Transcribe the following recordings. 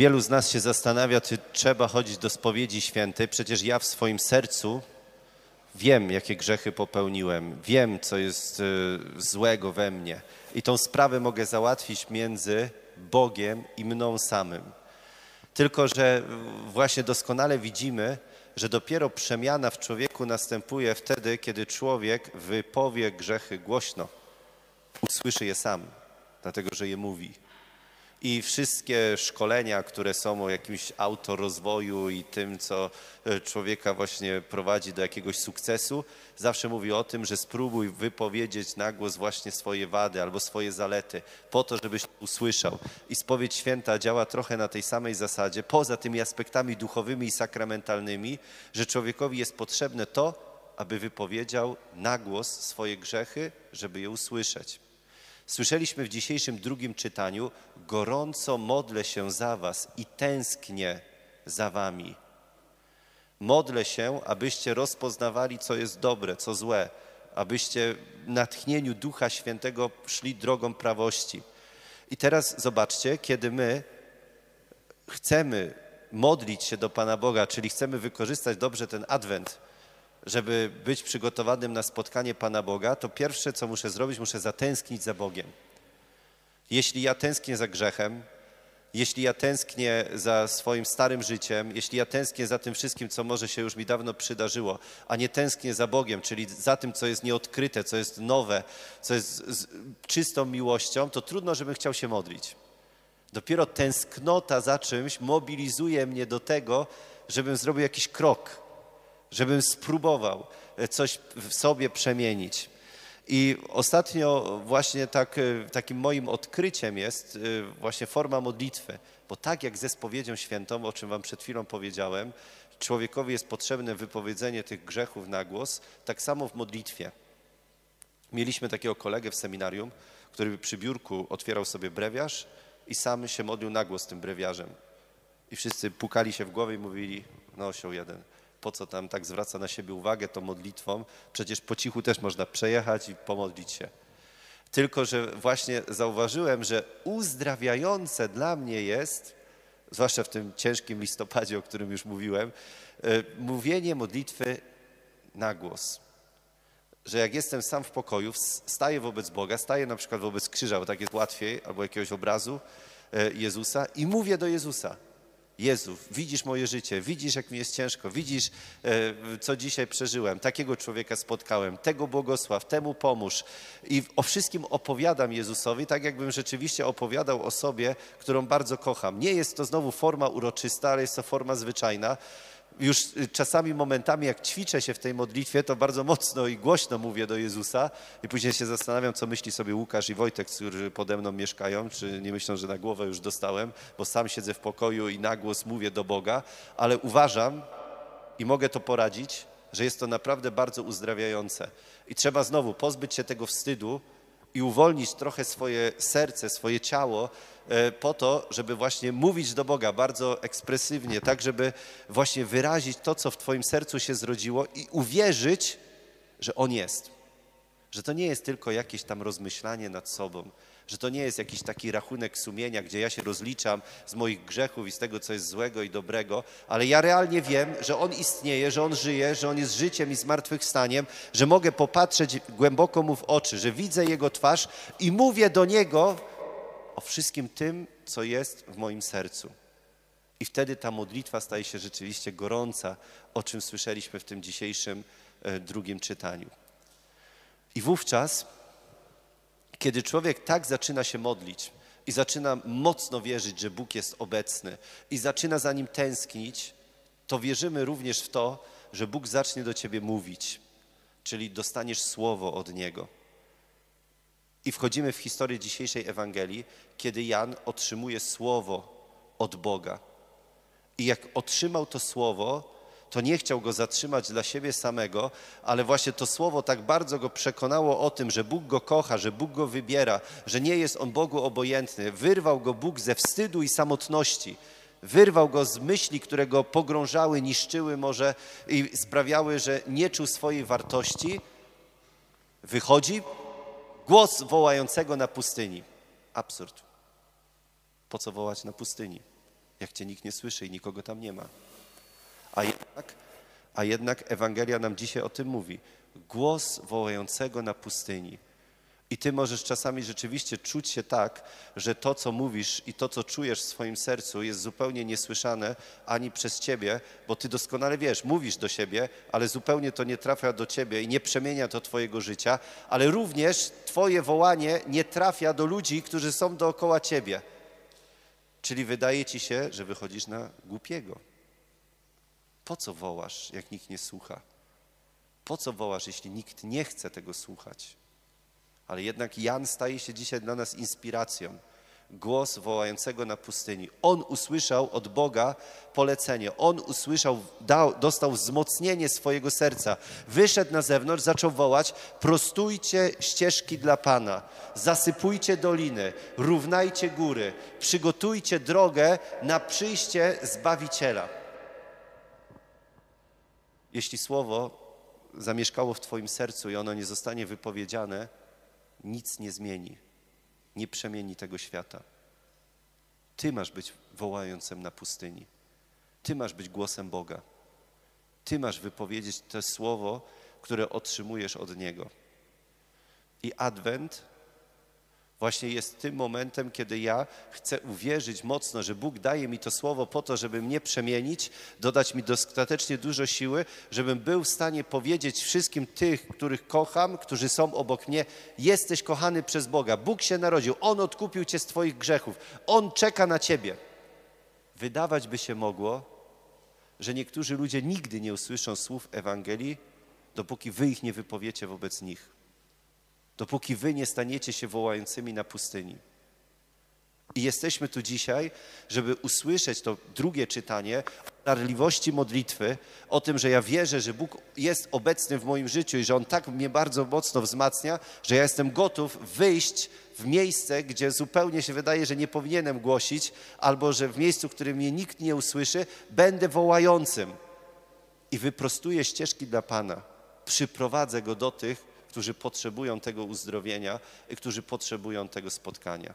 Wielu z nas się zastanawia, czy trzeba chodzić do spowiedzi świętej. Przecież ja w swoim sercu wiem, jakie grzechy popełniłem, wiem, co jest y, złego we mnie. I tą sprawę mogę załatwić między Bogiem i mną samym. Tylko, że właśnie doskonale widzimy, że dopiero przemiana w człowieku następuje wtedy, kiedy człowiek wypowie grzechy głośno, usłyszy je sam, dlatego że je mówi. I wszystkie szkolenia, które są o jakimś autorozwoju i tym, co e, człowieka właśnie prowadzi do jakiegoś sukcesu, zawsze mówi o tym, że spróbuj wypowiedzieć na głos właśnie swoje wady albo swoje zalety, po to, żebyś usłyszał. I spowiedź święta działa trochę na tej samej zasadzie, poza tymi aspektami duchowymi i sakramentalnymi, że człowiekowi jest potrzebne to, aby wypowiedział na głos swoje grzechy, żeby je usłyszeć. Słyszeliśmy w dzisiejszym drugim czytaniu: Gorąco modlę się za Was i tęsknię za Wami. Modlę się, abyście rozpoznawali, co jest dobre, co złe, abyście w natchnieniu Ducha Świętego szli drogą prawości. I teraz zobaczcie, kiedy my chcemy modlić się do Pana Boga, czyli chcemy wykorzystać dobrze ten adwent, żeby być przygotowanym na spotkanie Pana Boga, to pierwsze, co muszę zrobić, muszę zatęsknić za Bogiem. Jeśli ja tęsknię za grzechem, jeśli ja tęsknię za swoim starym życiem, jeśli ja tęsknię za tym wszystkim, co może się już mi dawno przydarzyło, a nie tęsknię za Bogiem, czyli za tym, co jest nieodkryte, co jest nowe, co jest czystą miłością, to trudno, żebym chciał się modlić. Dopiero tęsknota za czymś mobilizuje mnie do tego, żebym zrobił jakiś krok, żebym spróbował e, coś w sobie przemienić. I ostatnio właśnie tak, e, takim moim odkryciem jest e, właśnie forma modlitwy, bo tak jak ze spowiedzią świętą, o czym wam przed chwilą powiedziałem, człowiekowi jest potrzebne wypowiedzenie tych grzechów na głos, tak samo w modlitwie. Mieliśmy takiego kolegę w seminarium, który przy biurku otwierał sobie brewiarz i sam się modlił na głos tym brewiarzem. I wszyscy pukali się w głowę i mówili, no osioł jeden po co tam tak zwraca na siebie uwagę tą modlitwą? Przecież po cichu też można przejechać i pomodlić się. Tylko, że właśnie zauważyłem, że uzdrawiające dla mnie jest, zwłaszcza w tym ciężkim listopadzie, o którym już mówiłem, e, mówienie modlitwy na głos. Że jak jestem sam w pokoju, staję wobec Boga, staję na przykład wobec krzyża, bo tak jest łatwiej, albo jakiegoś obrazu e, Jezusa i mówię do Jezusa. Jezu, widzisz moje życie, widzisz, jak mi jest ciężko, widzisz, e, co dzisiaj przeżyłem, takiego człowieka spotkałem, tego błogosław, temu pomóż. I o wszystkim opowiadam Jezusowi, tak jakbym rzeczywiście opowiadał o sobie, którą bardzo kocham. Nie jest to znowu forma uroczysta, ale jest to forma zwyczajna już y, czasami momentami, jak ćwiczę się w tej modlitwie, to bardzo mocno i głośno mówię do Jezusa i później się zastanawiam, co myśli sobie Łukasz i Wojtek, którzy pode mną mieszkają, czy nie myślą, że na głowę już dostałem, bo sam siedzę w pokoju i na głos mówię do Boga, ale uważam i mogę to poradzić, że jest to naprawdę bardzo uzdrawiające. I trzeba znowu pozbyć się tego wstydu, i uwolnić trochę swoje serce, swoje ciało e, po to, żeby właśnie mówić do Boga bardzo ekspresywnie, tak żeby właśnie wyrazić to, co w Twoim sercu się zrodziło i uwierzyć, że On jest. Że to nie jest tylko jakieś tam rozmyślanie nad sobą, że to nie jest jakiś taki rachunek sumienia, gdzie ja się rozliczam z moich grzechów i z tego, co jest złego i dobrego, ale ja realnie wiem, że On istnieje, że On żyje, że On jest życiem i zmartwychwstaniem, że mogę popatrzeć głęboko Mu w oczy, że widzę Jego twarz i mówię do Niego o wszystkim tym, co jest w moim sercu. I wtedy ta modlitwa staje się rzeczywiście gorąca, o czym słyszeliśmy w tym dzisiejszym e, drugim czytaniu. I wówczas kiedy człowiek tak zaczyna się modlić i zaczyna mocno wierzyć, że Bóg jest obecny i zaczyna za nim tęsknić, to wierzymy również w to, że Bóg zacznie do ciebie mówić, czyli dostaniesz słowo od Niego. I wchodzimy w historię dzisiejszej Ewangelii, kiedy Jan otrzymuje słowo od Boga. I jak otrzymał to słowo, to nie chciał go zatrzymać dla siebie samego, ale właśnie to słowo tak bardzo go przekonało o tym, że Bóg go kocha, że Bóg go wybiera, że nie jest on Bogu obojętny. Wyrwał go Bóg ze wstydu i samotności. Wyrwał go z myśli, które go pogrążały, niszczyły może i sprawiały, że nie czuł swojej wartości. Wychodzi głos wołającego na pustyni. Absurd. Po co wołać na pustyni? jak cię nikt nie słyszy i nikogo tam nie ma. A jednak, a jednak Ewangelia nam dzisiaj o tym mówi. Głos wołającego na pustyni. I ty możesz czasami rzeczywiście czuć się tak, że to, co mówisz i to, co czujesz w swoim sercu, jest zupełnie niesłyszane ani przez ciebie, bo ty doskonale wiesz, mówisz do siebie, ale zupełnie to nie trafia do ciebie i nie przemienia to twojego życia, ale również twoje wołanie nie trafia do ludzi, którzy są dookoła ciebie. Czyli wydaje ci się, że wychodzisz na głupiego. Po co wołasz, jak nikt nie słucha? Po co wołasz, jeśli nikt nie chce tego słuchać? Ale jednak Jan staje się dzisiaj dla nas inspiracją. Głos wołającego na pustyni. On usłyszał od Boga polecenie. On usłyszał, dał, dostał wzmocnienie swojego serca. Wyszedł na zewnątrz, zaczął wołać: prostujcie ścieżki dla Pana, zasypujcie doliny, równajcie góry, przygotujcie drogę na przyjście Zbawiciela. Jeśli słowo zamieszkało w Twoim sercu i ono nie zostanie wypowiedziane, nic nie zmieni, nie przemieni tego świata. Ty masz być wołającym na pustyni. Ty masz być głosem Boga. Ty masz wypowiedzieć to słowo, które otrzymujesz od Niego. I Adwent właśnie jest tym momentem, kiedy ja chcę uwierzyć mocno, że Bóg daje mi to słowo po to, żeby mnie przemienić, dodać mi dostatecznie dużo siły, żebym był w stanie powiedzieć wszystkim tych, których kocham, którzy są obok mnie, jesteś kochany przez Boga. Bóg się narodził, On odkupił cię z twoich grzechów, On czeka na ciebie. Wydawać by się mogło, że niektórzy ludzie nigdy nie usłyszą słów Ewangelii, dopóki wy ich nie wypowiecie wobec nich dopóki wy nie staniecie się wołającymi na pustyni. I jesteśmy tu dzisiaj, żeby usłyszeć to drugie czytanie o darliwości modlitwy, o tym, że ja wierzę, że Bóg jest obecny w moim życiu i że On tak mnie bardzo mocno wzmacnia, że ja jestem gotów wyjść w miejsce, gdzie zupełnie się wydaje, że nie powinienem głosić, albo że w miejscu, w którym mnie nikt nie usłyszy, będę wołającym i wyprostuję ścieżki dla Pana. Przyprowadzę Go do tych, którzy potrzebują tego uzdrowienia i którzy potrzebują tego spotkania.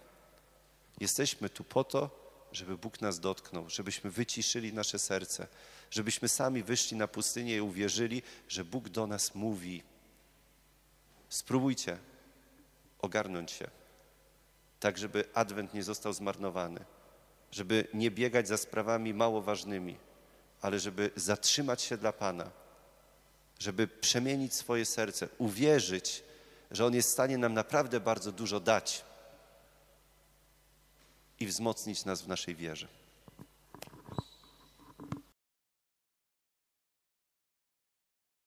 Jesteśmy tu po to, żeby Bóg nas dotknął, żebyśmy wyciszyli nasze serce, żebyśmy sami wyszli na pustynię i uwierzyli, że Bóg do nas mówi. Spróbujcie ogarnąć się, tak żeby Adwent nie został zmarnowany, żeby nie biegać za sprawami mało ważnymi, ale żeby zatrzymać się dla Pana żeby przemienić swoje serce, uwierzyć, że On jest w stanie nam naprawdę bardzo dużo dać i wzmocnić nas w naszej wierze.